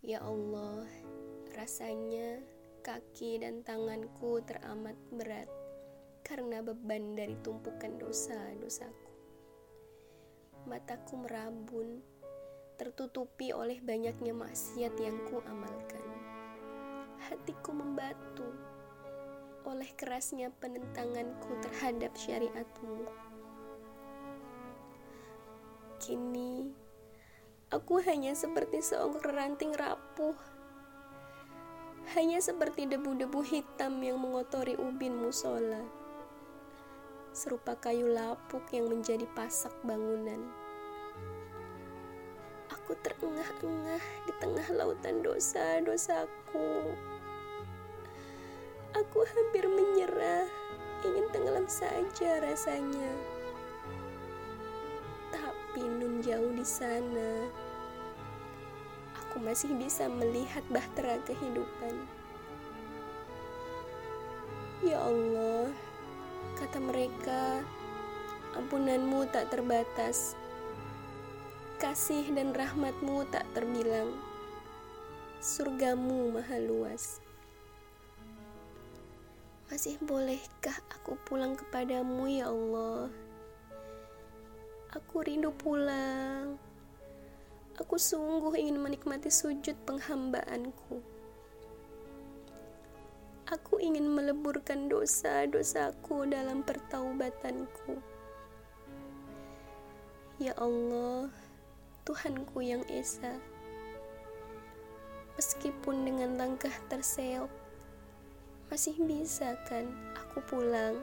Ya Allah, rasanya kaki dan tanganku teramat berat karena beban dari tumpukan dosa-dosaku. Mataku merabun, tertutupi oleh banyaknya maksiat yang ku amalkan. Hatiku membatu oleh kerasnya penentanganku terhadap syariatmu. Kini, aku hanya seperti seonggok ranting rapuh. Hanya seperti debu-debu hitam yang mengotori ubin musola. Serupa kayu lapuk yang menjadi pasak bangunan. Aku terengah-engah di tengah lautan dosa-dosaku. Aku hampir menyerah, ingin tenggelam saja rasanya pinun jauh di sana, aku masih bisa melihat bahtera kehidupan. Ya Allah, kata mereka, ampunanmu tak terbatas, kasih dan rahmatmu tak terbilang, surgamu maha luas. Masih bolehkah aku pulang kepadamu ya Allah? Aku rindu pulang. Aku sungguh ingin menikmati sujud penghambaanku. Aku ingin meleburkan dosa-dosaku dalam pertaubatanku. Ya Allah, Tuhanku yang Esa. Meskipun dengan langkah terseok, masih bisa kan aku pulang